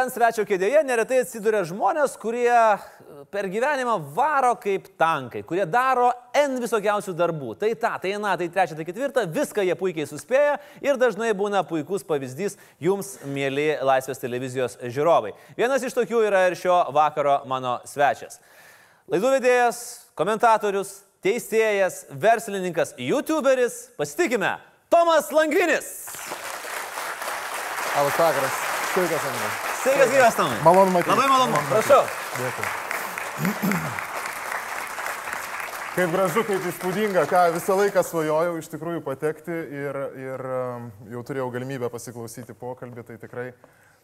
ten svečio kėdėje neretai atsiduria žmonės, kurie per gyvenimą varo kaip tankai, kurie daro N visokiausių darbų. Tai ta, tai na, tai trečia, tai ketvirta, viską jie puikiai suspėja ir dažnai būna puikus pavyzdys jums, mėly Laisvės televizijos žiūrovai. Vienas iš tokių yra ir šio vakaro mano svečias. Laidų vedėjas, komentatorius, teisėjas, verslininkas, youtuberis, pasitikime, Tomas Langvinis. Labas vakaras. Sveikas, Andriu. Sveikas gyvas, Tomai. Malonu matyti. Labai malonu. Prašau. Dėkui. Kaip gražu, kaip įspūdinga, ką visą laiką svajojau iš tikrųjų patekti ir, ir um, jau turėjau galimybę pasiklausyti pokalbį, tai tikrai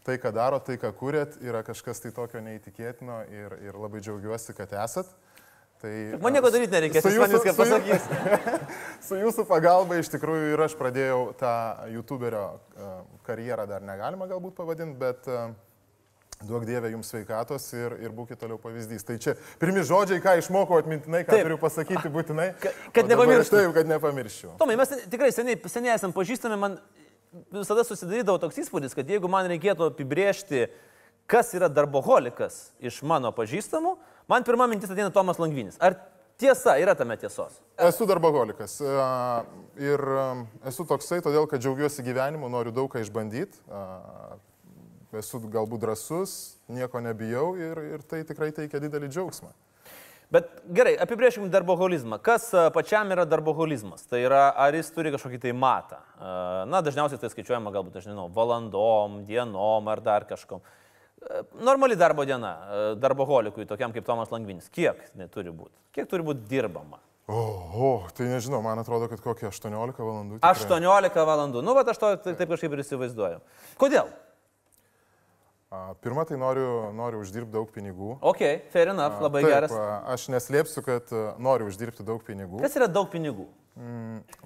tai, ką daro, tai, ką kūrėt, yra kažkas tai tokio neįtikėtino ir, ir labai džiaugiuosi, kad esat. Tai, Man nieko daryti nereikės, su jūsų- viską pasakys. Su jūsų pagalba iš tikrųjų ir aš pradėjau tą YouTuberio e, karjerą, dar negalima galbūt pavadinti, bet e, duok Dievė jums sveikatos ir, ir būkite toliau pavyzdys. Tai čia pirmi žodžiai, ką išmokau atmintinai, ką Taip. turiu pasakyti būtinai. Ka- kad nepamirštum. Taip, kad nepamirščiau. Tomai, mes tikrai seniai, seniai esam pažįstami, man visada susidarydavo toks įspūdis, kad jeigu man reikėtų apibriežti, kas yra darboholikas iš mano pažįstamų, man pirma mintis ateina Tomas Langvinis. Ar tiesa yra tame tiesos? Esu darbaholikas e, ir e, esu toksai, todėl kad džiaugiuosi gyvenimu, noriu daug ką išbandyti. Esu galbūt drasus, nieko nebijau ir, ir tai tikrai teikia didelį džiaugsmą. Bet gerai, apibrėžkim darboholizmą. Kas pačiam yra darboholizmas? Tai yra, ar jis turi kažkokį tai matą? Na, dažniausiai tai skaičiuojama galbūt, aš nežinau, valandom, dienom ar dar kažkom. A, Normali darbo diena a, darboholikui, tokiam kaip Tomas Langvinis. Kiek tai turi būti? Kiek turi būti dirbama? Oho, tai nežinau, man atrodo, kad kokie 18 valandų. tikrai. 18 valandų. Nu, bet aš to taip kažkaip ir įsivaizduoju. Kodėl? A, Pirma, tai noriu, noriu uždirbti daug pinigų. Ok, fair enough, labai Taip, geras. a, Aš neslėpsiu, kad a, noriu uždirbti daug pinigų. Kas yra daug pinigų?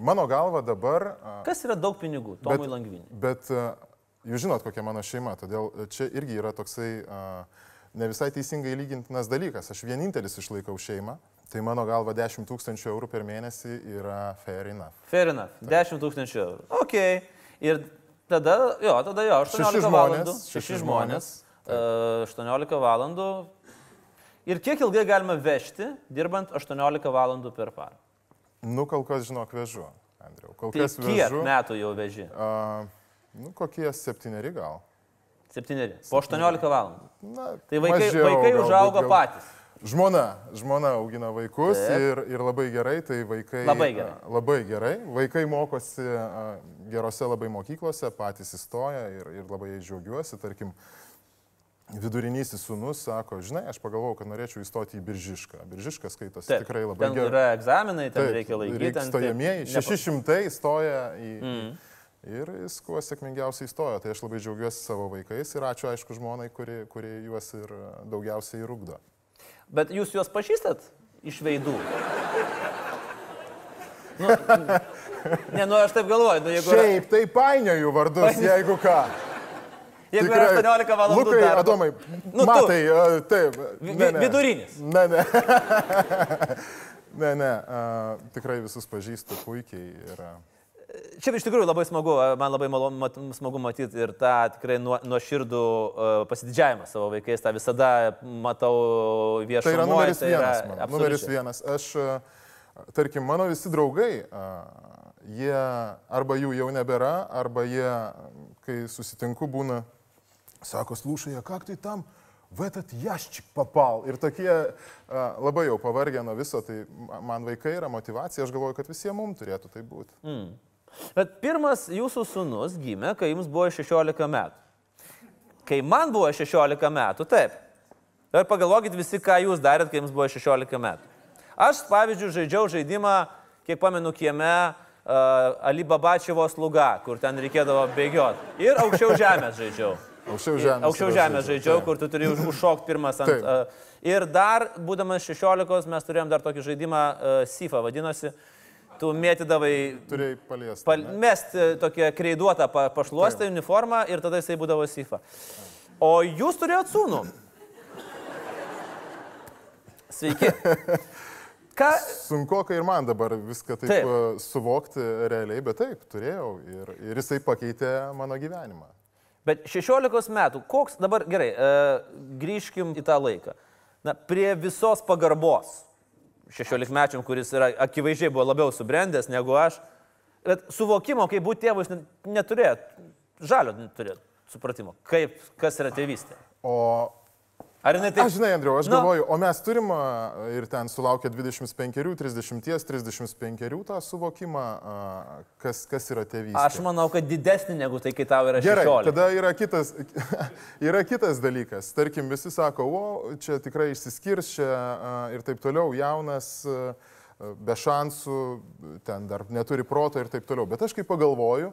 Mano galva dabar. a, Kas yra daug pinigų? Tomui Langviniui. Bet a, jūs žinot, kokia mano šeima, todėl čia irgi yra toksai a, ne visai teisingai lygintinas dalykas. Aš vienintelis išlaikau šeimą, tai mano galva 10 tūkstančių eurų per mėnesį yra fair enough. Fair enough. 10 tūkstančių eurų. Ok. Ir tada, jo, tada jo, 18 Šeši valandų. šeši 6 žmonės, e, 18 valandų. Ir kiek ilgai galima vežti, dirbant 18 valandų per parą? Nu, kol kas žinok vežu, Andriu. Kol Tai kas kiek vežu. metų jau veži? A, nu, kokie septyneri gal. 7. Po 18 valandų. Na, Tai vaikai, mažiau vaikai galbūt, užauga gal- patys. Žmona, žmona augina vaikus Taip. ir, ir labai gerai, tai vaikai. Labai gerai. Labai gerai. Vaikai mokosi a, gerose labai mokyklose, patys įstoja ir, ir labai džiaugiuosi. Tarkim, vidurinysis sunus sako, žinai, aš pagalvojau, kad norėčiau įstoti į Biržišką. Biržiškas skaitosi Taip, tikrai labai ten gerai. yra egzaminai, ten Taip, reikia laikyti. Stojamieji, nepa- 600 įstoja į... Mm. Ir jis kuo sėkmingiausiai įstojo. Tai aš labai džiaugiuosi savo vaikais ir ačiū aišku žmonai, kuri, kuri juos ir a, daugiausiai ir ugdo. Bet jūs juos pažįstat iš veidų? Nu, ne, nu aš taip galvoju, nu, jeigu, Šiaip tai painioju vardus, Painioju. jeigu ką. jeigu yra 18 valandų Lukai, darbo. Adomai, Nu, nu, tu. matai, a, taip. Ne, ne. vidurinis. Ne, ne. ne, ne. A, tikrai visus pažįstu puikiai. Ir, a, Šiaip iš tikrųjų labai smagu, man labai malonu, mat, smagu matyti ir tą tikrai nuo, nuo širdų uh, pasididžiavimą savo vaikais, tą visada matau viešoje tai yra numeris vienas. Man, numeris vienas. Aš, a, tarkim, mano visi draugai, a, jie arba jų jau nebėra, arba jie, kai susitinku, būna, sako, slušai, ką tai tam? В этот ящик попал. Ir tokie a, labai jau pavargę nuo viso, tai ma- man vaikai yra motivacija, aš galvoju, kad visiems mums turėtų tai būti. Mm. Bet pirmas jūsų sunus gimė, kai jums buvo 16 metų. Kai man buvo 16 metų, taip. Ir pagalvokit visi, ką jūs darėt, kai jums buvo 16 metų. Aš, pavyzdžiui, žaidžiau žaidimą, kiek pamenu, kieme uh, Alibabačevo sluga, kur ten reikėdavo bėgioti. Ir aukščiau žemės žaidžiau. Aukščiau žemės. Aukščiau žemės žaidžiau, taip. kur tu turi už- užšokti pirmas ant. Uh, ir dar, būdamas 16, mes turėjom dar tokį žaidimą, uh, SIFA vadinosi. Tu mėtydavai Turėjai paliesti. pal, ne? mesti tokią kreiduotą pa, pašluostą uniformą ir tada jisai būdavo SIFA. O jūs turėjot sūnų. Sveiki. Ką, Sunku, kai ir man dabar viską taip, Taip. taip. suvokti realiai, bet taip, turėjau ir, ir jisai pakeitė mano gyvenimą. Bet 16 metų, koks dabar, gerai, e, grįžkim į tą laiką. Na, prie visos pagarbos 16 mečiam, kuris yra akivaizdžiai buvo labiau subrendęs negu aš, bet suvokimo, kaip būti tėvu, jis neturėjo, žalio neturėjo supratimo, kaip, kas yra tėvystė. O Ar jinai taip? Aš žinai, Andriu, aš no. galvoju, o mes turim ir ten sulaukia 25, 30, 35 tą suvokimą, kas, kas yra tėvystė. Aš manau, kad didesnį negu tai, kai tau yra 16. Gerai, tada yra kitas, yra kitas dalykas. Tarkim, visi sako, o čia tikrai išsiskirs čia ir taip toliau, jaunas be šansų, ten dar neturi proto ir taip toliau. Bet aš kaip pagalvoju,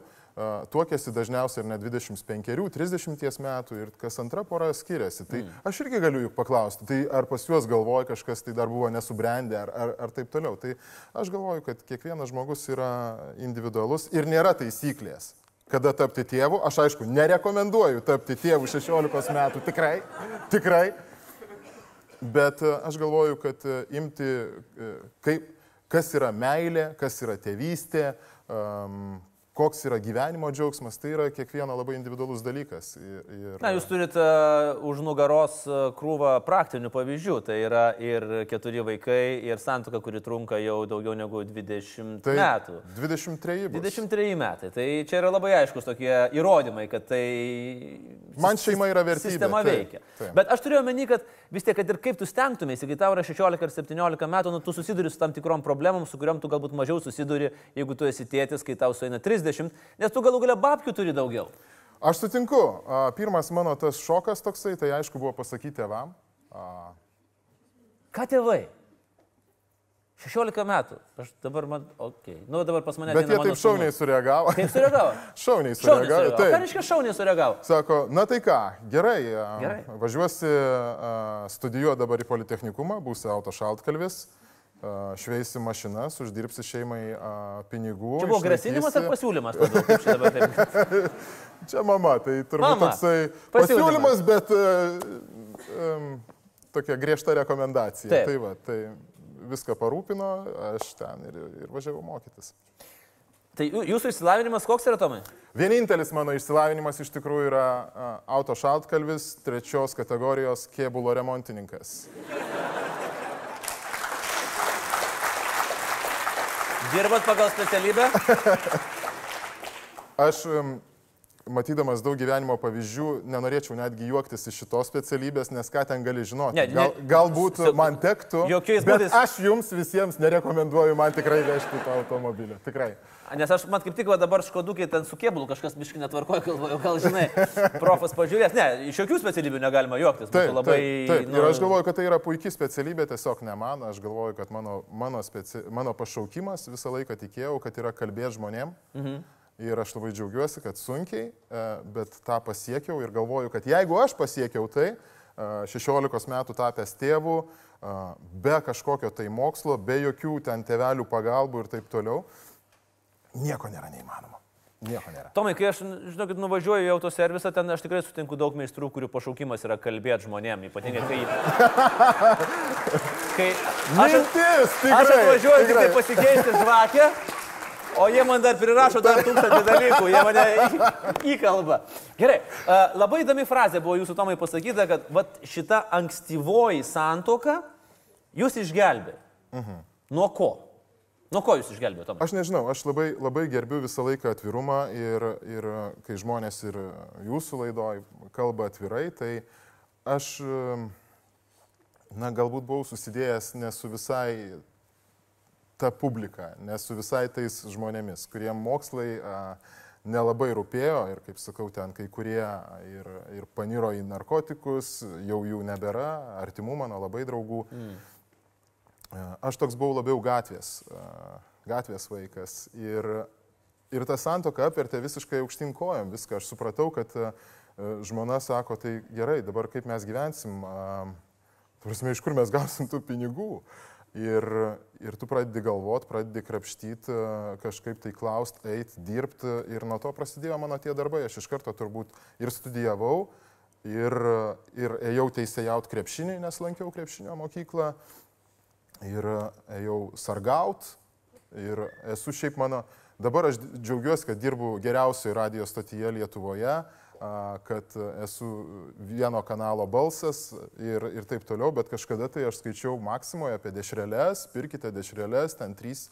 tuokėsi dažniausiai ir ne 25-30 metų ir kas antra pora skiriasi. Tai mm. aš irgi galiu juk paklausti, tai ar pas juos galvoja kažkas tai dar buvo nesubrendę ar, ar, ar taip toliau. Tai aš galvoju, kad kiekvienas žmogus yra individualus ir nėra taisyklės. Kada tapti tėvu, aš aišku, nerekomenduoju tapti tėvu 16 metų, tikrai, tikrai. Bet aš galvoju, kad imti, kaip, kas yra meilė, kas yra tėvystė, um, koks yra gyvenimo džiaugsmas, tai yra kiekvieno labai individualus dalykas. Ir... Na, jūs turite už nugaros uh, krūvą praktinių pavyzdžių. Tai yra ir keturi vaikai, ir santoka, kuri trunka jau daugiau negu 20 tai metų. 23 bus. 23 metai. Tai čia yra labai aiškus tokie įrodymai, kad tai... Man šeima yra vertybė. Sistema veikia. Taip, taip. Bet aš turėjau meni, kad vis tiek, kad ir kaip tu stengtumėsi, kai tau yra 16 ar 17 metų, nu, tu susiduri su tam tikrom problemom, su kuriuom tu galbūt mažiau susiduri, jeigu tu esi tėtis, kai tau sueina 30 30, nes tu galų galia babkių turi daugiau. Aš sutinku. Pirmas mano tas šokas toksai, tai aišku buvo pasakyti tėvam. Ką tėvai? 16 metų. Aš dabar man, okei. Okay. Nu, dabar pas mane. Bet jie taip šauniai sureagavo. Kaip sureagavo? šauniai sureagavo. Šauniai sureagavo. Taip. Ką reiškia šauniai sureagavo? Sako, na tai ką, gerai. gerai. Važiuosi studijuoti dabar į Politechnikumą, būsi auto šaltkalvis šveisi mašinas, uždirbsi šeimai a, pinigų. Čia buvo grasinimas ar pasiūlymas? Labiau, čia, čia mama, tai turbūt mama. toksai pasiūlymas, pasiūlymas bet um, tokia griežta rekomendacija. Taip. Tai, va, tai viską parūpino, aš ten ir, ir važiavau mokytis. Tai jūsų išsilavinimas koks yra, Tomai? Vienintelis mano išsilavinimas iš tikrųjų yra auto šaltkalvis, trečios kategorijos kėbulo remontininkas. Dirbat pagal specialybę? Aš matydamas daug gyvenimo pavyzdžių, nenorėčiau netgi juoktis iš šitos specialybės, nes ką ten gali žinoti. Ne, Gal, galbūt su, man tektų, jokiais būdais. Aš jums visiems nerekomenduoju man tikrai vežti tą automobilį. Tikrai. Nes aš, man kaip tik va, dabar škodukiai ten su kėbulu kažkas miškai netvarkoja, galvoju, gal žinai, profas pažiūrės. Ne, iš jokių specialybių negalima juoktis. Taip, labai, taip, taip. Nu... Ir aš galvoju, kad tai yra puikia specialybė, tiesiog ne man. Aš galvoju, kad mano, mano, speci... mano pašaukimas visą laiką tikėjau, kad yra kalbėti žmonėm. Mhm. Ir aš labai džiaugiuosi, kad sunkiai, e, bet tą pasiekiau ir galvoju, kad jeigu aš pasiekiau tai, 16 e, metų tapęs tėvų, e, be kažkokio tai mokslo, be jokių ten tevelių pagalbų ir taip toliau, nieko nėra neįmanoma. Nieko nėra. Tomai, kai aš, žinokit, nuvažiuoju į autoservisą, ten aš tikrai sutinku daug meistrų, kurių pašaukimas yra kalbėti žmonėm, ypatingai kai... kai aš, Mintis, tikrai, aš atvažiuoju tik tai pasikeisti žvakę, o jie man dar prirašo dar tūkstantį dalykų, jie mane įkalba. Gerai, labai įdomi frazė buvo jūsų Tomai pasakyta, kad vat, šita ankstyvoji santoka jūs išgelbė. Mhm. Nuo ko? Nuo ko jūs išgelbėjote? Aš nežinau, aš labai, labai gerbiu visą laiką atvirumą ir, ir kai žmonės ir jūsų laidoj kalba atvirai, tai aš, na, galbūt buvau susidėjęs ne su visai ta publika, ne su visai tais žmonėmis, kuriem mokslai a, nelabai rūpėjo ir, kaip sakau, ten kai kurie ir, ir paniro į narkotikus, jau jų nebėra, artimų mano labai draugų. Mm Aš toks buvau labiau gatvės, gatvės vaikas ir, ir ta santoka apvertė visiškai aukštyn kojom viską. Aš supratau, kad žmona sako, tai gerai, dabar kaip mes gyvensim, prasme, iš kur mes gausim tų pinigų. Ir, ir tu pradedi galvot, pradedi krapštyti, kažkaip tai klaust, eit, dirbti ir nuo to prasidėjo mano tie darbai. Aš iš karto turbūt ir studijavau, ir, ir ėjau teisėjaut krepšinį, nes lankiau krepšinio mokyklą, ir e, ėjau sargaut. Ir esu šiaip mano, dabar aš džiaugiuosi, kad dirbu geriausioje radio stotyje Lietuvoje, kad esu vieno kanalo balsas ir, ir taip toliau, bet kažkada tai aš skaičiau Maksimoje apie dešrelės, pirkite dešrelės, ten 3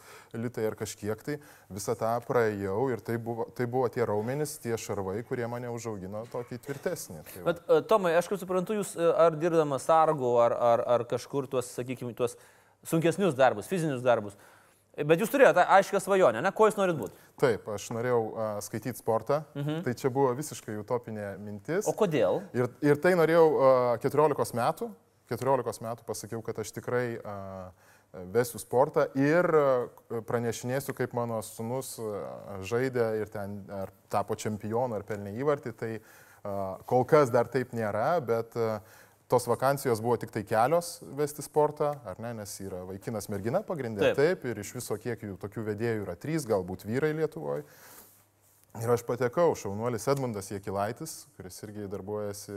litai ar kažkiek tai, visą tą praėjau ir tai buvo, tai buvo tie raumenys, tie šarvai, kurie mane užaugino tokį tvirtesnį. Tai va. bet, Tomai, aš kaip suprantu, jūs e, ar dirbdamas sargu, ar, ar, ar kažkur tuos, sakykime, tuos sunkesnius darbus, fizinius darbus, Bet jūs turėjote aiškę svajonę, ne? Ko jūs norit būti? Taip, aš norėjau uh, skaityti sportą. Mhm. Tai čia buvo visiškai utopinė mintis. O kodėl? Ir, ir tai norėjau uh, 14 metų. 14 metų pasakiau, kad aš tikrai uh, vesiu sportą ir pranešinėsiu, kaip mano sunus žaidė ir ten ar tapo čempionu, ar pelnė įvartį. Tai kol kas dar taip nėra, bet tos vakancijos buvo tik tai kelios vesti sportą, ar ne, nes yra vaikinas mergina pagrindė, taip. taip, ir iš viso kiek jų tokių vedėjų yra trys, galbūt vyrai Lietuvoje. Ir aš patekau, šaunuolis Edmundas Jekilaitis, kuris irgi darbuojasi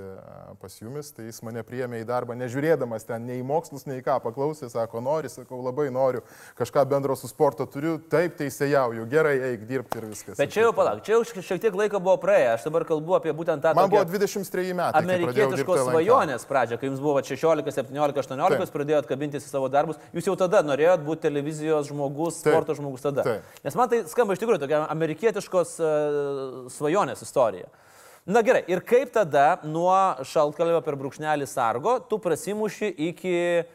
pas jumis, tai jis mane priėmė į darbą, nežiūrėdamas ten nei į mokslus, nei ką, paklausė, sako, nori, sakau, labai noriu, kažką bendro su sporto turiu, taip teisėjauju, gerai, eik dirbti ir viskas. Bet čia jau palauk, čia jau šiek tiek laiko buvo praėję, aš dabar kalbu apie būtent tą... Man buvo 23 metai. Amerikietiškos svajonės pradžia, kai jums buvo 16, 17, 18, taip. pradėjot kabintis į savo darbus, jūs jau tada norėjot būti televizijos žmogus, sporto taip. žmogus tada. Taip. Nes man tai skamba iš tikrųjų tokia amerikietiškos uh, svajonės istorija. Na gerai, ir kaip tada nuo šaltkalvio per brūkšnelį sargo tu prasimuši iki uh,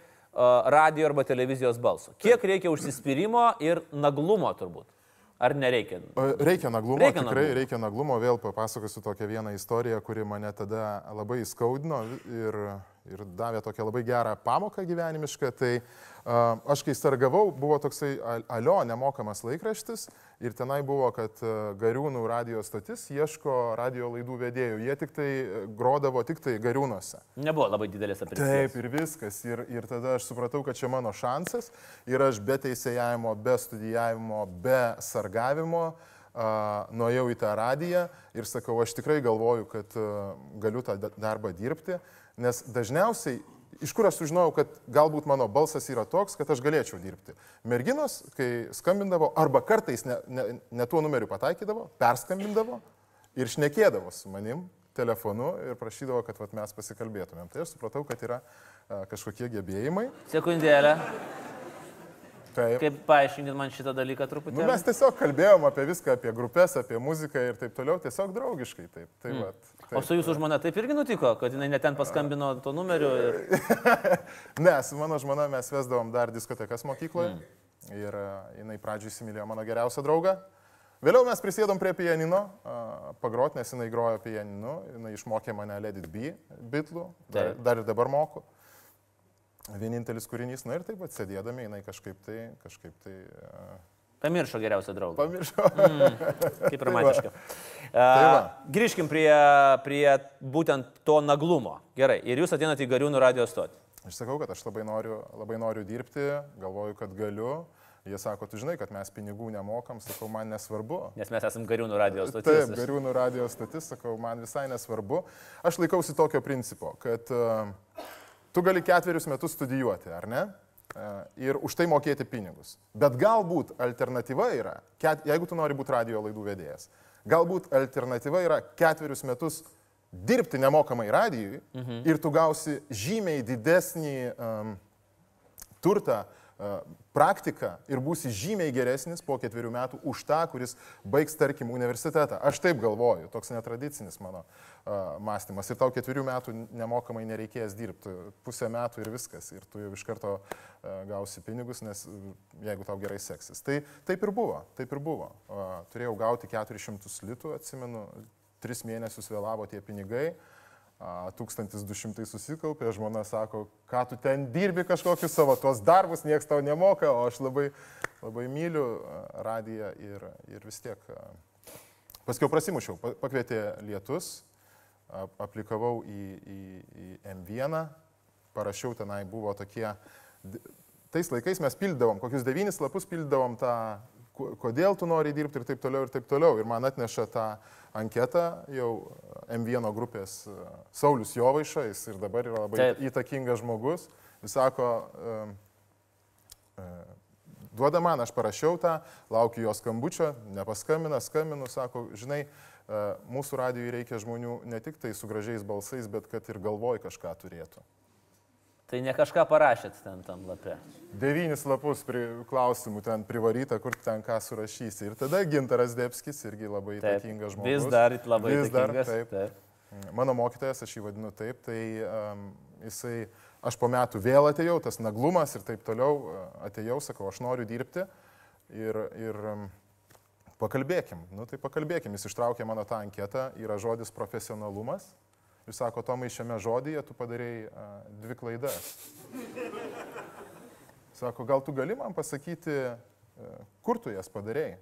radio arba televizijos balso? Kiek reikia užsispyrimo ir naglumo turbūt? Ar nereikia? Reikia naglumo, reikia tikrai naglumo. reikia naglumo. Vėl papasakosiu tokią vieną istoriją, kuri mane tada labai įskaudino ir, ir davė tokią labai gerą pamoką gyvenimišką. Tai uh, Aš kai sargavau, buvo toksai alio nemokamas laikraštis ir tenai buvo, kad Gariūnų radio stotis ieško radio laidų vedėjų. Jie tik tai grodavo tik tai Gariūnuose. Nebuvo labai didelis apimtis. Taip, ir viskas. Ir, ir tada aš supratau, kad čia mano šansas ir aš be teisėjavimo, be studijavimo, be sargavimo uh, nuėjau į tą radiją ir sakau, aš tikrai galvoju, kad uh, galiu tą darbą dirbti, nes dažniausiai iš kur aš sužinojau, kad galbūt mano balsas yra toks, kad aš galėčiau dirbti. Merginos, kai skambindavo, arba kartais ne, ne, ne tuo numeriu pataikydavo, perskambindavo ir šnekėdavo su manim telefonu ir prašydavo, kad vat, mes pasikalbėtumėm. Tai aš supratau, kad yra a, kažkokie gebėjimai. Sekundėlę. Taip. Kaip paaiškinkit man šitą dalyką truputį? Nu, mes tiesiog kalbėjom apie viską, apie grupės, apie muziką ir taip toliau, tiesiog draugiškai. Taip, taip, mm. vat, taip. O su jūsų žmona taip irgi nutiko, kad jinai neten paskambino to numeriu? Ir... ne, su mano žmona mes vesdavom dar diskotekas mokykloje mm. ir uh, jinai pradžiui įsimylėjo mano geriausią draugą. Vėliau mes prisėdom prie pianino, pagrot, nes jinai grojo pianinu, jinai išmokė mane Let It Be, bitlų, dar, dar ir dabar moku vienintelis kūrinys, na ir taip pat sėdėdami, jinai kažkaip tai, kažkaip tai... Uh, Pamiršo geriausią draugą. Pamiršo. Mm, kaip romantiška. Tai grįžkim prie, prie būtent to naglumo. Gerai, ir jūs ateinate į Gariūnų radio stotį. Aš sakau, kad aš labai noriu, labai noriu dirbti, galvoju, kad galiu. Jie sako, tu žinai, kad mes pinigų nemokam, sakau, man nesvarbu. Nes mes esame Gariūnų radio stotis. Taip, Gariūnų radio stotis, sakau, man visai nesvarbu. Aš laikausi tokio principo, kad uh, Tu gali ketverius metus studijuoti, ar ne? E, ir už tai mokėti pinigus. Bet galbūt alternatyva yra, jeigu tu nori būti radio laidų vedėjas, galbūt alternatyva yra ketverius metus dirbti nemokamai radijui mhm. ir tu gausi žymiai didesnį um, turtą praktiką ir būsi žymiai geresnis po ketverių metų už tą, kuris baigs, tarkim, universitetą. Aš taip galvoju, toks netradicinis mano uh, mąstymas. Ir tau ketverių metų nemokamai nereikės dirbti, pusę metų ir viskas. Ir tu jau iš karto uh, gausi pinigus, nes uh, jeigu tau gerai seksis. Tai taip ir buvo, taip ir buvo. Turėjau gauti 400 litų, atsimenu, tris mėnesius vėlavo tie pinigai. Uh, 1200 susikaupė, žmona sako, ką tu ten dirbi kažkokius savo tos darbus, niekas tau nemoka, o aš labai, labai myliu radiją ir, ir vis tiek. Paskiau prasimušiau, pakvietė lietus, aplikavau į, į, į M1, parašiau tenai, buvo tokie, tais laikais mes pildavom, kokius devynis lapus pildavom tą, kodėl tu nori dirbti ir taip toliau ir taip toliau. Ir man atneša tą anketą jau M1 grupės e, Saulis Jovaiša, jis ir dabar yra labai Taip. įtakingas žmogus. Jis sako, duoda man, aš parašiau tą, laukiu jo skambučio, nepaskambina, skambinu, sako, žinai, e, mūsų radijui reikia žmonių ne tik tai su gražiais balsais, bet kad ir galvoj kažką turėtų. Tai ne kažką parašėt ten tam lapė. Devynis lapus pri, klausimų ten privaryta, kur ten ką surašysi. Ir tada Gintaras Debskis irgi labai įtakingas žmogus. Vis dar labai Vis dar, taip. taip. Mano mokytojas, aš jį vadinu taip, tai um, jisai, aš po metų vėl atėjau, tas naglumas ir taip toliau, uh, atėjau, sakau, aš noriu dirbti ir, ir um, pakalbėkim. Nu tai pakalbėkim, jis ištraukė mano tą anketą, yra žodis profesionalumas. Jis sako, Tomai, šiame žodyje tu padarėjai uh, dvi klaidas. Sako, gal tu gali man pasakyti, uh, kur tu jas padarėjai?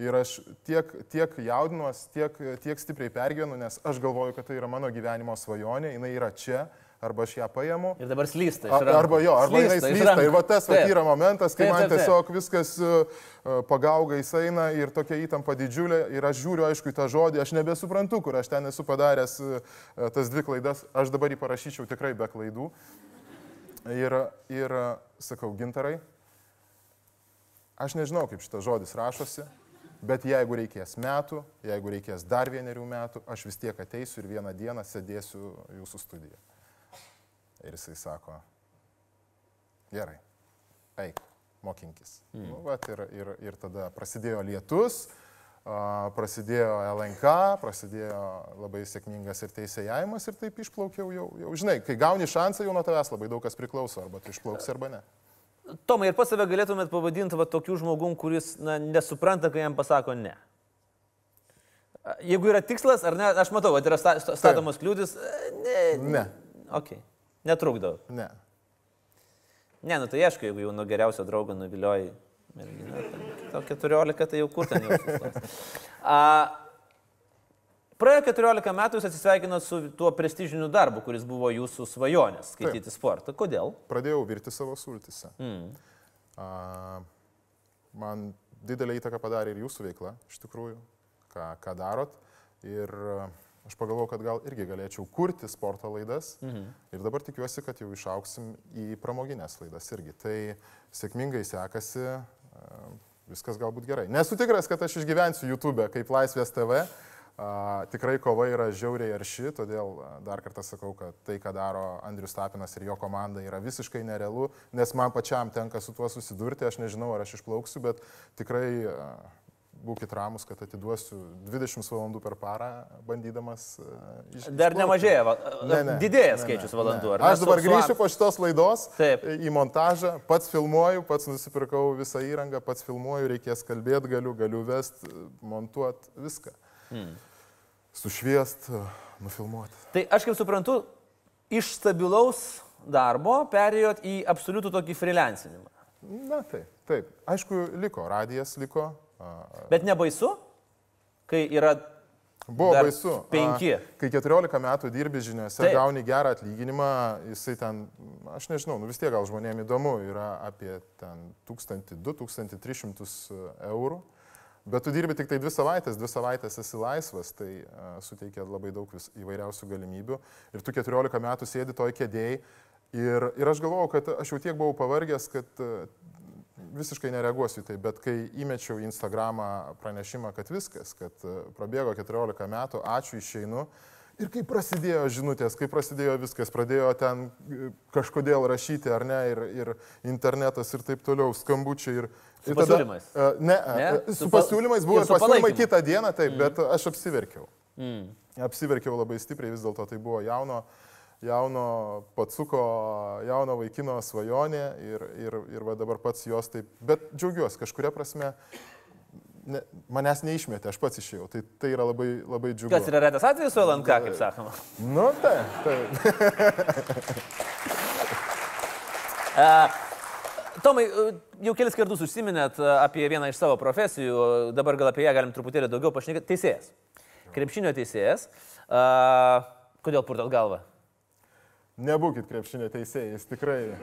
Ir aš tiek, tiek jaudinuos, tiek, tiek stipriai pergyvenu, nes aš galvoju, kad tai yra mano gyvenimo svajonė, jinai yra čia, arba aš ją paimu. Ir dabar slysta. Arba jo, arba jinai iš slysta. Ir va tas va, Taip. yra momentas, kai Taip, man taip, taip. tiesiog viskas uh, pagaugais eina ir tokia įtampa didžiulė. Ir aš žiūriu, aišku, į tą žodį, aš nebesuprantu, kur aš ten esu padaręs uh, tas dvi klaidas. Aš dabar jį parašyčiau tikrai be klaidų. Ir, ir sakau, gintarai, aš nežinau, kaip šitas žodis rašosi. Bet jeigu reikės metų, jeigu reikės dar vienerių metų, aš vis tiek ateisiu ir vieną dieną sėdėsiu jūsų studijoje. Ir jisai sako, gerai, eik, mokinkis. Mm. Nu, vat, ir, ir, ir tada prasidėjo lietus, prasidėjo LNK, prasidėjo labai sėkmingas ir teisėjavimas ir taip išplaukiau jau, jau, žinai, kai gauni šansą, jau nuo tavęs labai daug kas priklauso, arba tu išplauksi arba ne. Tomai, ir pats save galėtumėt pavadinti va, tokiu žmogum, kuris na, nesupranta, kai jam pasako ne. Jeigu yra tikslas, ar ne, aš matau, kad yra sta- sta- statomos kliūtis. e, Ne. Ne, Ok. Netrukdo. ne. Ne, nu tai aišku, jeigu jau nuo geriausio draugo nuvilioji merginą, tai 14, tai jau kur ten jau. A, praėjo 14 metų jūs atsisveikinot su tuo prestižiniu darbu, kuris buvo jūsų svajonės - skaityti sportą. Kodėl? Pradėjau virti savo sultise. Mm. A, man didelį įtaką padarė ir jūsų veikla, iš tikrųjų, ką, ką darot. Ir aš pagalvojau, kad gal irgi galėčiau kurti sporto laidas. Mhm. Ir dabar tikiuosi, kad jau išauksim į pramoginės laidas irgi. Tai sėkmingai sekasi, a, viskas galbūt gerai. Nesu tikras, kad aš išgyvensiu YouTube kaip Laisvės TV. A, tikrai kova yra žiauriai arši, todėl a, dar kartą sakau, kad tai, ką daro Andrius Tapinas ir jo komanda, yra visiškai nerealu, nes man pačiam tenka su tuo susidurti, aš nežinau, ar aš išplauksiu, bet tikrai a, būkite ramus, kad atiduosiu 20 valandų per parą, bandydamas. a, iš- Dar išplaukti. nemažėja, va- Ne, ne, didėja ne, skaičius ne, valandų. ne. Aš dabar grįšiu po šitos laidos Taip. į montažą, pats filmuoju, pats nusipirkau visą įrangą, pats filmuoju, reikės kalbėti, galiu, galiu vest, montuoti viską. Hmm. Sušviest, nufilmuoti. Tai aš kaip suprantu, iš stabilaus darbo perėjot į absoliutų tokį freelancinimą. Na taip, taip. Aišku, liko, radijas liko. A, Bet nebaisu, kai yra Buvo Dar baisu. A, penki. Kai 14 metų dirbi žiniuose, Taip. gauni gerą atlyginimą, jisai ten, aš nežinau, nu vis tiek gal žmonėms įdomu, yra apie ten 1200-1300 eurų. Bet tu dirbi tik tai dvi savaitės, dvi savaitės esi laisvas, tai uh, suteikia labai daug vis, įvairiausių galimybių. Ir tu 14 metų sėdi toj kėdėjai. Ir, ir aš galvojau, kad aš jau tiek buvau pavargęs, kad uh, visiškai nereaguosiu į tai, bet kai įmečiau į Instagramą pranešimą, kad viskas, kad e, prabėgo 14 metų, ačiū išeinu. Ir kai prasidėjo žinutės, kai prasidėjo viskas, pradėjo ten e, kažkodėl rašyti ar ne, ir, ir internetas ir taip toliau, skambučiai ir... Su ir pasiūlymais? e, Ne, Ne? Su su pa- pasiūlymais buvo ir pasiūlymai kitą dieną, taip, mm. bet aš apsiverkiau. Mm. Apsiverkiau labai stipriai, vis dėlto tai buvo jauno, jauno patsuko, jauno vaikino svajonė ir, ir, ir va dabar pats jos taip, bet džiaugiuosi, kažkuria prasme, ne, manęs neišmetė, aš pats išėjau, tai tai yra labai, labai džiugu. Kas yra retas atvejis su LNK, kaip sakoma. Nu, taip. E, Tomai, jau kelis kartus užsiminėt apie vieną iš savo profesijų, dabar gal apie ją galim truputėlį daugiau pašnekėti. Teisėjas. Krepšinio teisėjas. Kodėl purtot galvą? Nebūkit krepšinio teisėjais, tikrai.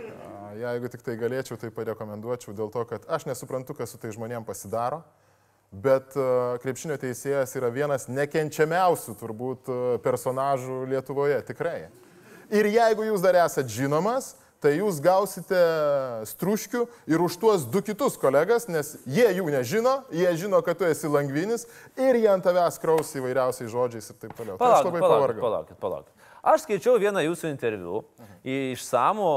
Jeigu tik tai galėčiau, tai parekomenduočiau dėl to, kad aš nesuprantu, kas su tai žmonėm pasidaro. Bet krepšinio teisėjas yra vienas nekenčiamiausių turbūt personažų Lietuvoje, tikrai. Ir jeigu jūs dar esat žinomas, tai jūs gausite struškių ir už tuos du kitus kolegas, nes jie jų nežino, jie žino, kad tu esi langvinis ir jie ant tavęs kraus įvairiausiais žodžiais ir taip toliau. Palaukit, tai aš labai palaukit, palaukit, palaukit. Aš skaičiau vieną jūsų interviu išsamų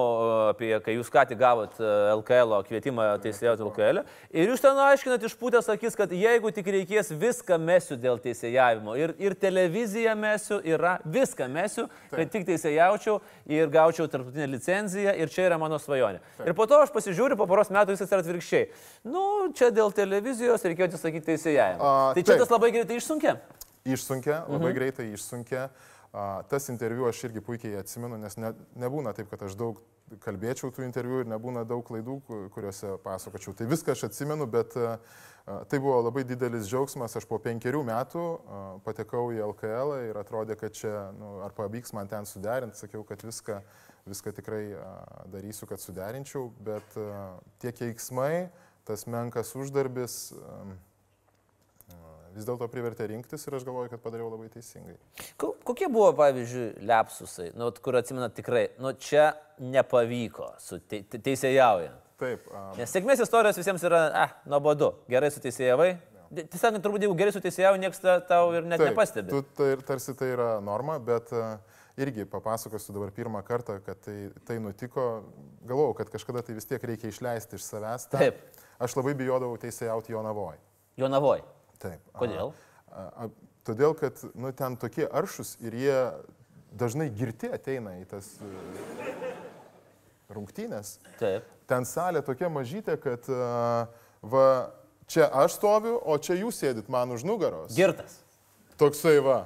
apie, kai jūs ką tik gavot LKL kvietimą teisėjauti LKL. Ir jūs ten aiškinat išpūtęs akis, kad jeigu tik reikės viską mesiu dėl teisėjavimo. Ir, ir televiziją mesiu, yra viską mesiu, kad tik teisėjaučiau ir gaučiau tarptautinę licenciją ir čia yra mano svajonė. Taip. Ir po to aš pasižiūriu, po poros metų viskas yra atvirkščiai. Nu, čia dėl televizijos reikėjo atsisakyti teisėjavimo. Tai čia taip. tas labai greitai išsunkia. Išsunkia, labai mhm. greitai išsunkia. Tas interviu aš irgi puikiai atsimenu, nes ne, nebūna taip, kad aš daug kalbėčiau tų interviu ir nebūna daug klaidų, kuriuose pasakočiau. Tai viską aš atsimenu, bet tai buvo labai didelis džiaugsmas. Aš po penkerių metų patekau į LKL ir atrodė, kad čia, nu, ar pavyks man ten suderinti, sakiau, kad viską, viską tikrai darysiu, kad suderinčiau, bet tie keiksmai, tas menkas uždarbis, vis dėlto privertė rinktis ir aš galvoju, kad padariau labai teisingai. Kokie buvo, pavyzdžiui, lepsusai, nu, kur atsimenat tikrai, nu čia nepavyko su te, te, teisėjaujant? Taip. Um... Nes sėkmės istorijos visiems yra, ah, nuobodu, gerai su teisėjavai. Tiesiog, turbūt, jeigu gerai su teisėjau, niekas tau ir net Taip, nepastebi. Tu, tai, tarsi tai yra norma, bet irgi papasakosiu dabar pirmą kartą, kad tai, tai nutiko. Galvojau, kad kažkada tai vis tiek reikia išleisti iš savęs. Ta. Taip. Aš labai bijodavau teisėjauti Jonavoj. Jonavoj. Taip. Kodėl? A, a, todėl, kad nu, ten tokie aršus ir jie dažnai girti ateina į tas e, rungtynės. Taip. Ten salė tokia mažytė, kad a, va, čia aš stoviu, o čia jūs sėdit man už nugaros. Girtas. Toksai va.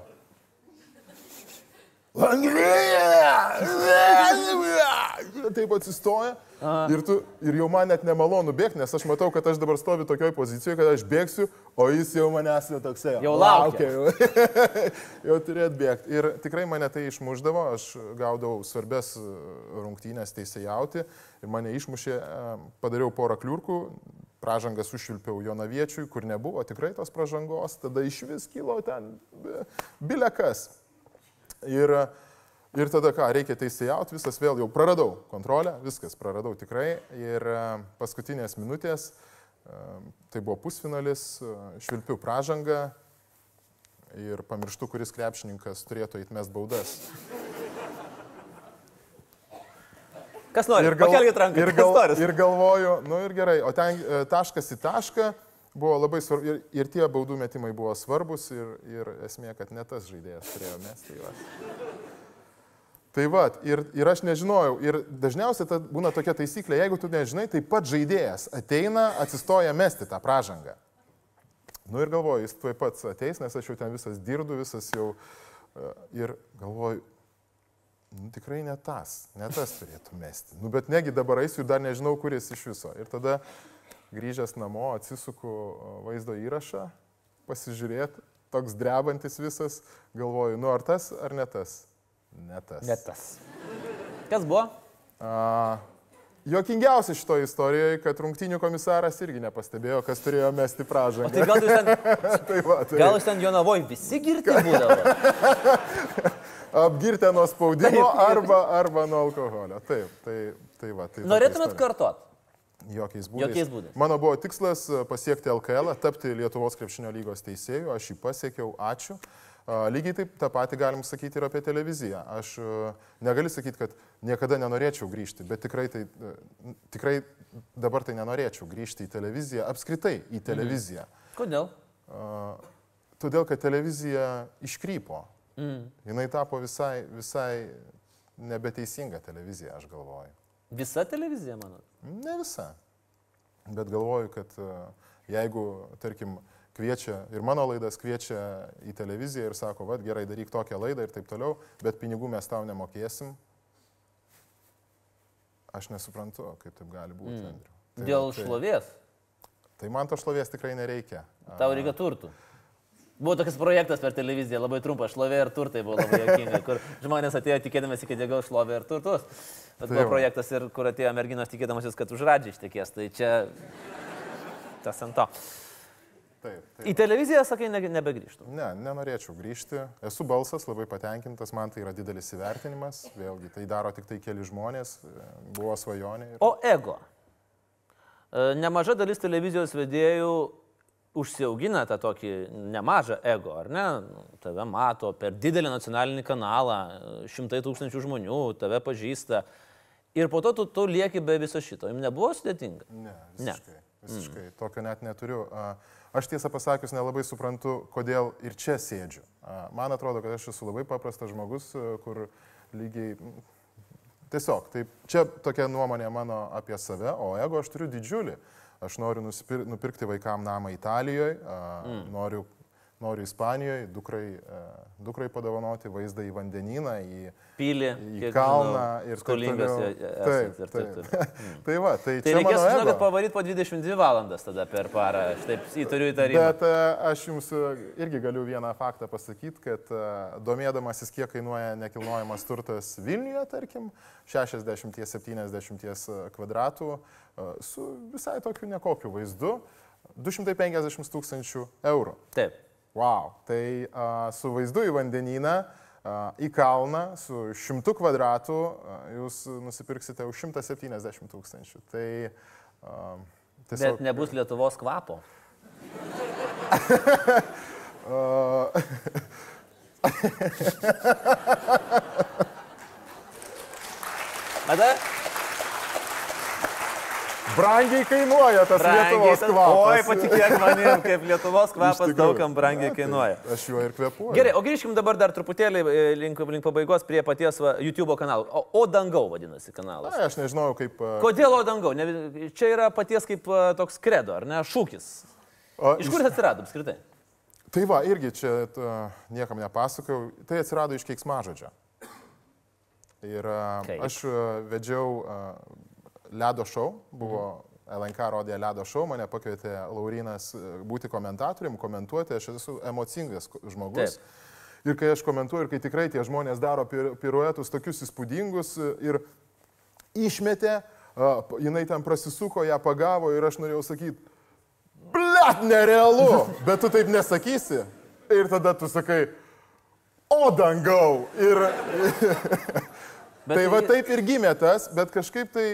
Taip atsistoja. Ir, tu, ir jau man net nemalonu bėgti, nes aš matau, kad aš dabar stoviu tokioje pozicijoje, kad aš bėgsiu, o jis jau manęs netoksai. Jau laukia. Jau, jau turėt bėgti. Ir tikrai mane tai išmuždavo, aš gaudavau svarbės e, rungtynės teisėjauti ir mane išmušė, e, padariau porą kliurkų, pražangą sušvilpiau Jonaviečiui, kur nebuvo tikrai tos pražangos, tada iš vis kilo ten bilekas. Ir Ir tada ką, reikia teisėjauti, visas vėl jau praradau kontrolę, viskas praradau tikrai. Ir e, paskutinės minutės, e, tai buvo pusfinalis, e, švilpiu pražangą ir pamirštu, kuris krepšininkas turėtų įtmest baudas. Kas nori? Ir, gal, ranką, ir, gal, ir galvoju, nu ir gerai, o ten taškas į tašką buvo labai svarbu ir, ir tie baudų metimai buvo svarbus ir, ir esmė, kad ne tas žaidėjas turėjo mesti. Tai Tai va, ir, ir aš nežinojau, ir dažniausiai ta, būna tokia taisyklė, jeigu tu nežinai, tai pats žaidėjas ateina, atsistoja mesti tą pražangą. Nu ir galvoju, jis tuoj pats ateis, nes aš jau ten visas dirdu, visas jau. E, ir galvoju, nu, tikrai ne tas, ne tas turėtų mesti. Nu, bet negi dabar eisiu ir dar nežinau, kuris iš viso. Ir tada grįžęs namo atsisuku vaizdo įrašą, pasižiūrėti, toks drebantis visas, galvoju, nu ar tas, ar ne tas. Ne tas. Ne tas. Kas buvo? A, Jokingiausia šitoje istorijoje, kad rungtinių komisaras irgi nepastebėjo, kas turėjo mesti pražangą. O tai gal jūs ten, tai va, tai... gal jūs ten Jonavoj visi girti būdavo? Apgirtę nuo spaudimo Taip. arba, arba nuo alkoholio. Taip, tai, tai va. Tai Norėtumėt kartot? Jokiais būdais. Jokiais būdais. Mano buvo tikslas pasiekti LKL, tapti Lietuvos krepšinio lygos teisėjų, aš jį pasiekiau, ačiū. Lygiai taip tą patį galim sakyti ir apie televiziją. Aš negaliu sakyti, kad niekada nenorėčiau grįžti, bet tikrai, tai, tikrai dabar tai nenorėčiau grįžti į televiziją, apskritai į mhm. televiziją. Mhm. Kodėl? Todėl, kad televizija iškrypo. Mhm. Jis tapo visai, visai nebeteisinga televizija, aš galvoju. Visa televizija, manot? Ne visa. Bet galvoju, kad jeigu, tarkim, kviečia ir mano laidas kviečia į televiziją ir sako, vad gerai, daryk tokią laidą ir taip toliau, bet pinigų mes tau nemokėsim. Aš nesuprantu, kaip taip gali būti, mm. Andriu. Tai, Dėl tai, šlovės? Tai man to šlovės tikrai nereikia. Tau reikia turtų. Buvo toks projektas per televiziją, labai trumpas, šlovė ir turtai buvo labai jokinga, kur žmonės atėjo tikėdamasi, kad jie gaus šlovę ir turtus. Bet tai buvo projektas ir kur atėjo merginos tikėdamasis, kad už radžiai ištekės. Tai čia tas ant to. Taip, taip. Į televiziją, sakai, ne, nebegrįžtų. Ne, nenorėčiau grįžti. Esu balsas, labai patenkintas, man tai yra didelis įvertinimas. Vėlgi, tai daro tik tai keli žmonės, buvo svajonė. Ir... O ego. E, nemaža dalis televizijos vedėjų užsiaugina tą tokį nemažą ego, ar ne? Nu, tave mato per didelį nacionalinį kanalą, šimtai tūkstančių žmonių, tave pažįsta. Ir po to tu, tu lieki be viso šito. Jums nebuvo sudėtinga? Ne, visiškai. Ne. Visiškai. Mm. Tokio net neturiu. Aš tiesą pasakius nelabai suprantu, kodėl ir čia sėdžiu. Man atrodo, kad aš esu labai paprastas žmogus, kur lygiai... Tiesiog, taip, čia tokia nuomonė mano apie save, o jeigu aš turiu didžiulį, aš noriu nusipir, nupirkti vaikam namą Italijoje, mm. noriu noriu Ispanijoje, dukrai, e, dukrai padovanoti vaizdą į vandenyną, į, Pilį, į kalną žinau, ir skolingas. Taip, taip, taip. taip. Hmm. tai va, tai, tai reikės, žinokit, pavaryti po 22 valandas tada per parą, aš taip įtariu įtarimą. Bet e, aš jums e, irgi galiu vieną faktą pasakyti, kad domėdamasis, kiek kainuoja nekilnojamas turtas Vilniuje, tarkim, 60-70 kvadratų, su visai tokiu nekokiu vaizdu, 250 tūkstančių eurų. Taip. Wow, tai a, su vaizdu į vandenyną, a, į kalną, su šimtu kvadratų a, jūs nusipirksite už 170 tūkstančių. Tai a, tiesiog... Bet nebus Lietuvos kvapo. Ada? Brangiai kainuoja tas brangiai, Lietuvos kvapas. Oi, patikėk manim, kaip Lietuvos kvapas daugam brangiai kainuoja. Tai aš juo ir kvepuoju. Gerai, o grįžkim dabar dar truputėlį e, link, link pabaigos prie paties va, YouTube kanalo. O, o dangau vadinasi kanalas. Na, aš nežinau, kaip. Uh... Kodėl o dangau? Ne, čia yra paties kaip uh, toks kredo, ar ne? Šūkis. O, iš kur atsirado apskritai? Tai va, irgi čia uh, niekam nepasakojau. Tai atsirado iš keiksmažodžio. Ir Kaip? aš vedžiau ledo šou, buvo LNK rodė ledo šou, mane pakvietė Laurinas e, būti komentatorium, komentuoti, aš esu emocingas žmogus. Taip. Ir kai aš komentuoju, ir kai tikrai tie žmonės daro piruetus tokius įspūdingus e, ir išmetė, jinai ten prasisuko, ją pagavo ir aš norėjau sakyti, blėt, nerealu, bet tu taip nesakysi. Ir tada tu sakai, o dangau. Ir Bet tai va taip ir gimė tas, bet kažkaip tai,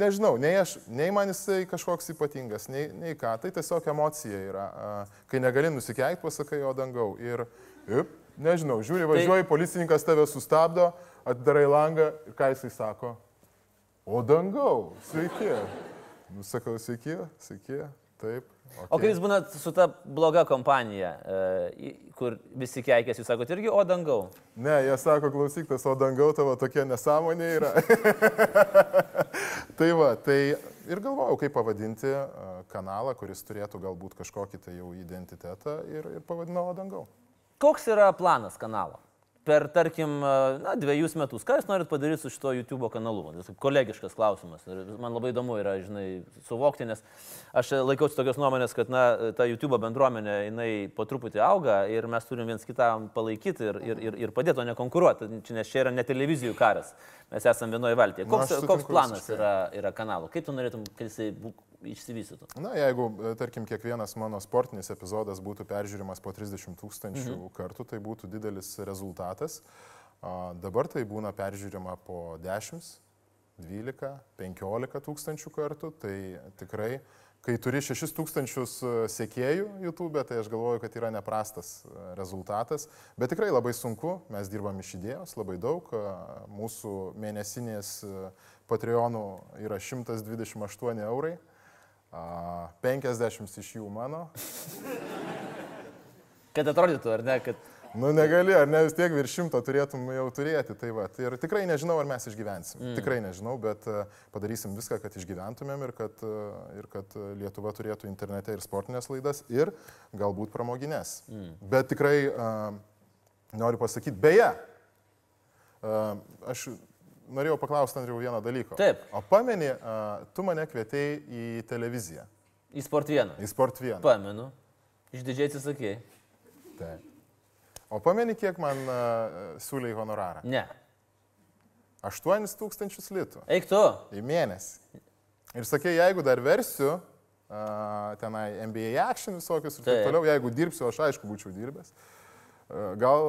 nežinau, nei, aš, nei man jisai kažkoks ypatingas, nei, nei ką, tai tiesiog emocija yra. Kai negali nusikeikti, pasakai, o dangau. Ir, ir nežinau, žiūri, tai- važiuoji, tai... policininkas tave sustabdo, atidarai langą ir ką jisai sako? O dangau, sveiki. Nusakau, sveiki, sveiki, taip. Okay. O kai jūs būnat su ta bloga kompanija, e, kur visi keikės, jūs sakote irgi, o dangau? Ne, jie sako, klausyk, tas o dangau tavo tokia nesąmonė yra. tai va, tai ir galvojau, kaip pavadinti e, kanalą, kuris turėtų galbūt kažkokį tai jau identitetą ir, ir pavadinau o dangau. Koks yra planas kanalo? Per, tarkim, na, dviejus metus. Ką jūs norit padaryti su šito YouTube kanalu? Tai kolegiškas klausimas. Ir man labai įdomu yra, žinai, suvokti, nes aš laikausi tokios nuomonės, kad, na, ta YouTube bendruomenė, jinai po truputį auga ir mes turim viens kitą palaikyti ir, ir, ir, ir padėti, o ne konkuruoti, nes čia yra ne televizijų karas. Mes esame vienoje valtyje. Koks, Na, koks planas yra, yra kanalo? Kaip tu norėtum, kad jisai išsivystytų? Na, jeigu, e, tarkim, kiekvienas mano sportinis epizodas būtų peržiūrimas po 30 tūkstančių mhm. kartų, tai būtų didelis rezultatas. A, dabar tai būna peržiūrima po 10, 12, 15 tūkstančių kartų, tai tikrai kai turi 6000 e, sekėjų YouTube, tai aš galvoju, kad yra neprastas e, rezultatas, bet tikrai labai sunku, mes dirbam iš idėjos labai daug, mūsų mėnesinės Patreonų yra 128 eurai, 50 iš jų mano. Kad atrodytų, ar ne, kad Nu negali, ar ne vis tiek virš šimto turėtum jau turėti. Tai va, ir tikrai nežinau, ar mes išgyvensim. Mm. Tikrai nežinau, bet e, padarysim viską, kad išgyventumėm ir kad, e, ir kad Lietuva turėtų internete ir sportinės laidas ir galbūt pramoginės. Mm. Bet tikrai uh, noriu pasakyti, beje, uh, aš norėjau paklausti Andriu vieną dalyką. Taip. O pameni, uh, tu mane kvietėjai į televiziją. Į Sport 1. Į Sport 1. Pamenu. Išdidžiai atsisakėjai. Taip. O pameni, kiek man uh, siūlė į honorarą? Ne. 8 tūkstančius litų. Eik tu. Į mėnesį. Ir sakė, jeigu dar versiu, tenai NBA action visokius ir taip, toliau. Jeigu dirbsiu, aš aišku būčiau dirbęs. Gal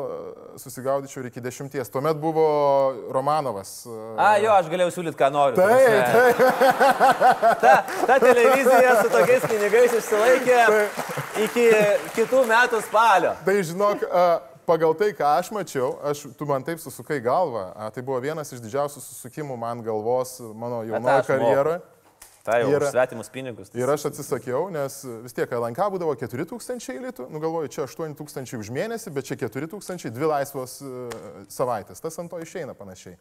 susigaudyčiau ir iki dešimties. Tuomet buvo Romanovas. A, jo, aš galėjau siūlyti, ką noriu. Taip, taip. Ta, ta televizija su tokiais pinigais išsilaikė iki kitų metų spalio. Tai žinok, pagal tai, ką aš mačiau, aš, tu man taip susukai galvą, tai buvo vienas iš didžiausių susukimų man galvos mano jaunojo karjeroje. Tai jau ir, svetimus pinigus. Ir aš atsisakiau, nes vis tiek LNK būdavo 4000 litų, nu galvoju, čia 8000 už mėnesį, bet čia 4000, dvi laisvos uh, savaitės. Tas ant to išeina panašiai.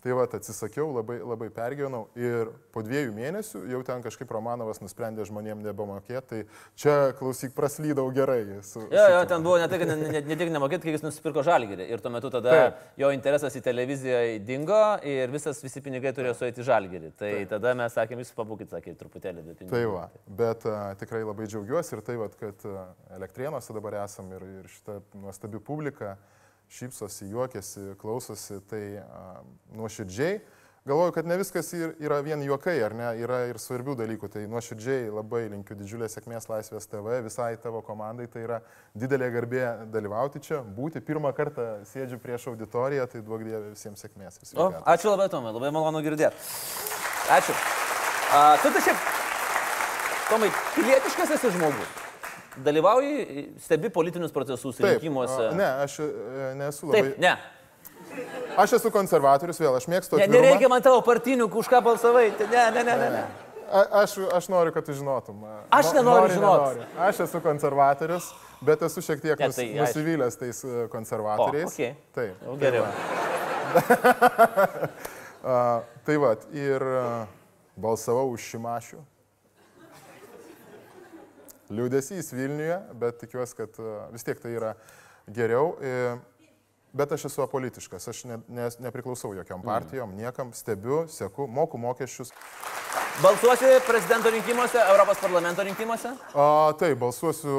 Tai va, atsisakiau, labai, labai pergyvenau ir po dviejų mėnesių jau ten kažkaip Romanovas nusprendė žmonėm nebemokėti, tai čia klausyk praslydau gerai. Su, jo, jo, ten buvo ne tik ne, ne, ne, ne nemokėti, kai jis nusipirko žalgyrį ir tuo metu tada Taip. jo interesas į televiziją dingo ir visas, visi pinigai turėjo suėti žalgyrį. Tai Taip. tada mes sakėm, jūs pabūkit, sakė, truputėlį be pinigų. Tai va, bet uh, tikrai labai džiaugiuosi ir tai, va, kad elektrienuose dabar esam ir, ir šitą nuostabi publiką. Šypsosi, juokiasi, klausosi, tai nuoširdžiai. Galvoju, kad ne viskas yra vien juokai, ar ne, yra ir svarbių dalykų. Tai nuoširdžiai labai linkiu didžiulės sėkmės Laisvės TV, visai tavo komandai. Tai yra didelė garbė dalyvauti čia, būti pirmą kartą sėdžiu prieš auditoriją, tai duok Dieve visiems sėkmės. O, ačiū labai, Tomai, labai malonu girdėti. Ačiū. A, tu tai šiaip, Tomai, pilietiškas esi žmogus. Dalyvauji, stebi politinius procesus Taip, rinkimuose? Ne, aš e, nesu labai. Taip, ne. Aš esu konservatorius vėl, aš mėgstu. Ne, nereikia man tavo partinių, už ką balsavai. Ne, ne, ne, ne. ne. A, aš, aš noriu, kad tu žinotum. Aš nenoriu žinoti. Aš esu konservatorius, bet esu šiek tiek nus, ne, tai, nusivylęs tais e, konservatoriais. O, okay. Taip. Jau geriau. uh, tai va, ir uh, balsavau už Šimašių liūdėsys Vilniuje, bet tikiuosi, kad e, vis tiek tai yra geriau. E, bet aš esu apolitiškas, aš ne, ne, nepriklausau jokiam partijom, niekam, stebiu, seku, moku mokesčius. Balsuosi prezidento rinkimuose, Europos parlamento rinkimuose? A, taip, balsuosiu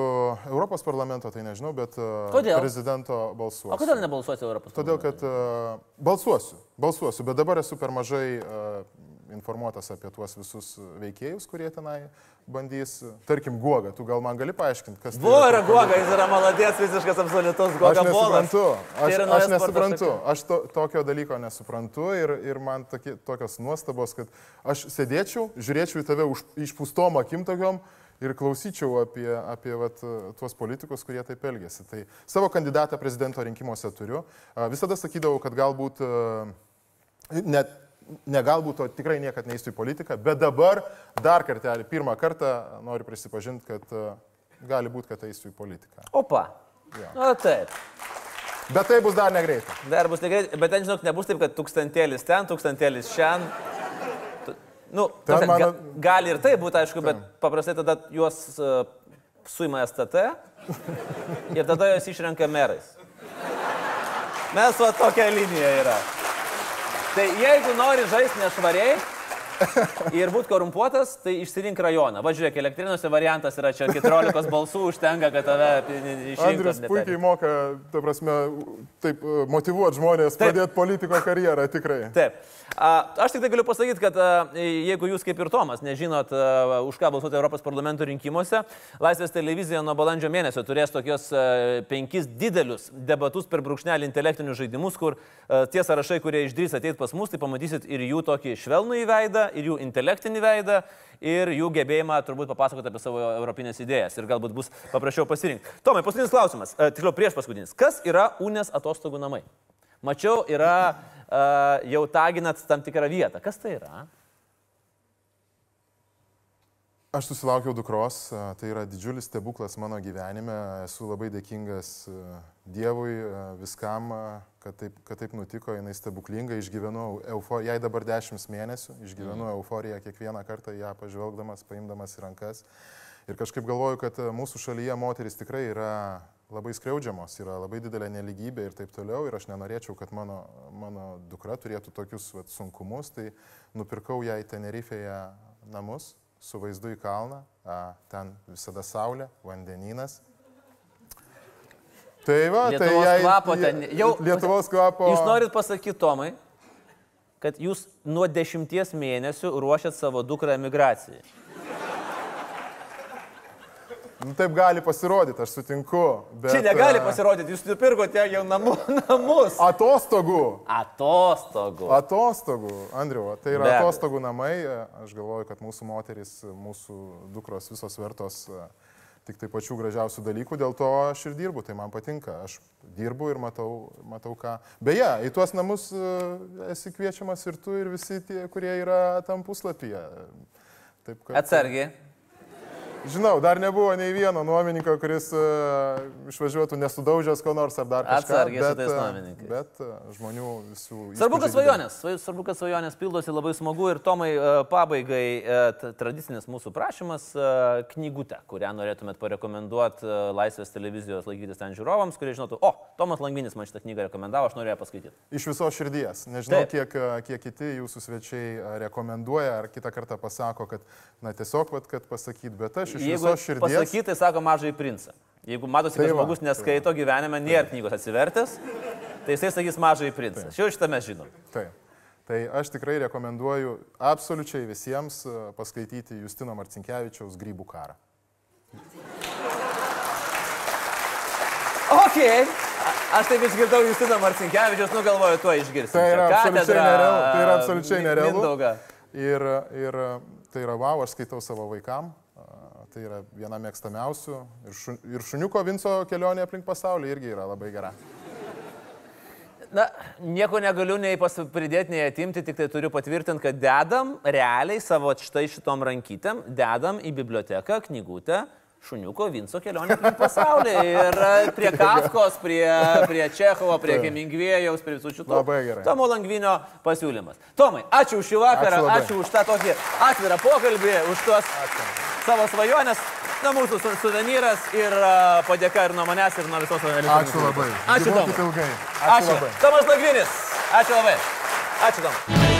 Europos parlamento, tai nežinau, bet e, kodėl? prezidento balsuosiu. O kodėl nebalsuosi Europos parlamento? Todėl, kad uh, balsuosiu, balsuosiu, bet dabar esu per mažai uh, informuotas apie tuos visus veikėjus, kurie tenai bandys, tarkim, Guoga, tu gal man gali paaiškinti, kas tai Buvo yra Guoga, jis yra maladės visiškas absoliutus Guoga. Aš nesuprantu, aš, aš nesuprantu, aš to, tokio dalyko nesuprantu ir, ir man tokie, tokios nuostabos, kad aš sėdėčiau, žiūrėčiau į tave už, išpūstom akim tokiom ir klausyčiau apie, apie vat, tuos politikus, kurie taip elgėsi. Tai savo kandidatą prezidento rinkimuose turiu. Visada sakydavau, kad galbūt net ne galbūt, o tikrai niekada neįsiu į politiką, bet dabar dar kartelį, pirmą kartą noriu prisipažinti, kad uh, gali būti, kad eisiu į politiką. Opa. Ja. O taip. Bet tai bus dar negreitai. Dar bus negreitai, bet ten, žinok, nebus taip, kad tūkstantėlis ten, tūkstantėlis šiandien. Nu, ten mano... ga, gali ir tai būti, aišku, bet paprastai tada juos uh, suima STT ir tada juos išrenka merais. Mes va tokia linija yra. Tai jeigu nori žaisti nešvariai ir būti korumpuotas, tai išsirink rajoną. Važiuok, elektriniuose variantas yra čia 14 balsų užtenka, kad tave išrinktų. Andrius puikiai moka, ta prasme, taip motivuoti žmonės taip. pradėti politiko karjerą, tikrai. Taip. Aš tik tai galiu pasakyti, kad jeigu jūs kaip ir Tomas nežinot, už ką balsuoti Europos parlamento rinkimuose, Laisvės televizija nuo balandžio mėnesio turės tokius penkis didelius debatus per brūkšnelį intelektinius žaidimus, kur tie sąrašai, kurie išdrys ateiti pas mus, tai pamatysit ir jų tokį švelnų įveidą, ir jų intelektinį veidą, ir jų gebėjimą turbūt papasakoti apie savo europinės idėjas. Ir galbūt bus paprasčiau pasirinkti. Tomai, paskutinis klausimas, tiksliau prieš paskutinis. Kas yra UNES atostogų namai? Mačiau, yra uh, jau taginat tam tikrą vietą. Kas tai yra? Aš susilaukiau dukros, tai yra didžiulis stebuklas mano gyvenime, esu labai dėkingas Dievui viskam, kad taip, kad taip nutiko, jinai stebuklinga, išgyvenu euforiją, jai dabar dešimt mėnesių, išgyvenu mm. euforiją kiekvieną kartą ją pažvelgdamas, paimdamas į rankas. Ir kažkaip galvoju, kad mūsų šalyje moteris tikrai yra labai skriaudžiamos, yra labai didelė neligybė ir taip toliau. Ir aš nenorėčiau, kad mano, mano dukra turėtų tokius vat, sunkumus. Tai nupirkau jai Tenerifeje namus su vaizdu į kalną. A, ten visada saulė, vandenynas. Tai va, tai Lietuvos tai jai, kvapo ten. Jau, Lietuvos kvapo. Jūs norit pasakyti, Tomai, kad jūs nuo dešimties mėnesių ruošiat savo dukrą emigracijai. Nu, taip gali pasirodyti, aš sutinku. Bet, Čia negali e, pasirodyti, jūs nupirkote jau namu, namus. Atostogų. Atostogų. Atostogų, Andriu, tai yra Be abejo. atostogų namai. Aš galvoju, kad mūsų moteris, mūsų dukros visos vertos e, tik tai pačių gražiausių dalykų, dėl to aš ir dirbu, tai man patinka. Aš dirbu ir matau, matau ką. Beje, į tuos namus e, esi kviečiamas ir tu, ir visi tie, kurie yra tam puslapyje. Taip, kad, Atsargiai. Žinau, dar nebuvo nei vieno nuomininko, kuris uh, išvažiuotų nesudaužęs ko nors ar dar kažką. Atsargiai su bet, tais e, nuomininkais. Bet uh, žmonių visų... Svarbu, kad svajonės, svaj- svarbu, kad svajonės pildosi labai smagu ir Tomai e, pabaigai t- tradicinis mūsų prašymas e, knygutę, kurią norėtumėt parekomenduoti e, Laisvės televizijos laikytis ten žiūrovams, kurie žinotų, o, Tomas Langvinis man šitą knygą rekomendavo, aš ją paskaityti. Iš viso širdies. Nežinau, Taip. kiek, kiek kiti jūsų svečiai rekomenduoja ar kitą kartą pasako, kad, na tiesiog, vat, kad pasakyt, bet aš iš Jeigu širdies... pasakyti, tai sako mažai princą. Jeigu matosi, kad Tai va, žmogus neskaito gyvenime, nėra knygos atsivertęs, tai jisai sakys mažai princą. Šiau šitą mes žinom. Taip. Tai aš tikrai rekomenduoju absoliučiai visiems e, paskaityti Justino Marcinkievičiaus Grybų karą. Ok. A- Aš taip išgirdau Justino Marcinkievičius, nu galvoju, tuo išgirsiu. Tai yra Čia absoliučiai nerealu. Tai yra absoliučiai nerealu. Mindaugą. Ir, ir tai yra wow, aš skaitau savo vaikam. Tai yra viena mėgstamiausių. Ir, šu, ir šuniuko Vinco kelionė aplink pasaulį irgi yra labai gera. Na, nieko negaliu nei pridėti, nei atimti, tik tai turiu patvirtinti, kad dedam realiai savo štai šitom rankytėm, dedam į biblioteką knygutę šuniuko Vinco kelionė aplink pasaulį. Ir e, prie Kafkos, prie, prie Čechovo, prie Taip. Hemingvėjaus, prie visų šitų. Labai gerai. Tomo Langvinio pasiūlymas. Tomai, ačiū už šį vakarą, Ačiū ačiū už tą tokį atvirą pokalbį, už tuos savo svajonės. Na, mūsų su- suvenyras ir padėka ir nuo manęs, ir nuo visos analizės. Ačiū labai. Ačiū ilgai. Ačiū Ačiū. Tomas Lagvinis. Ačiū labai. Ačiū Tomai.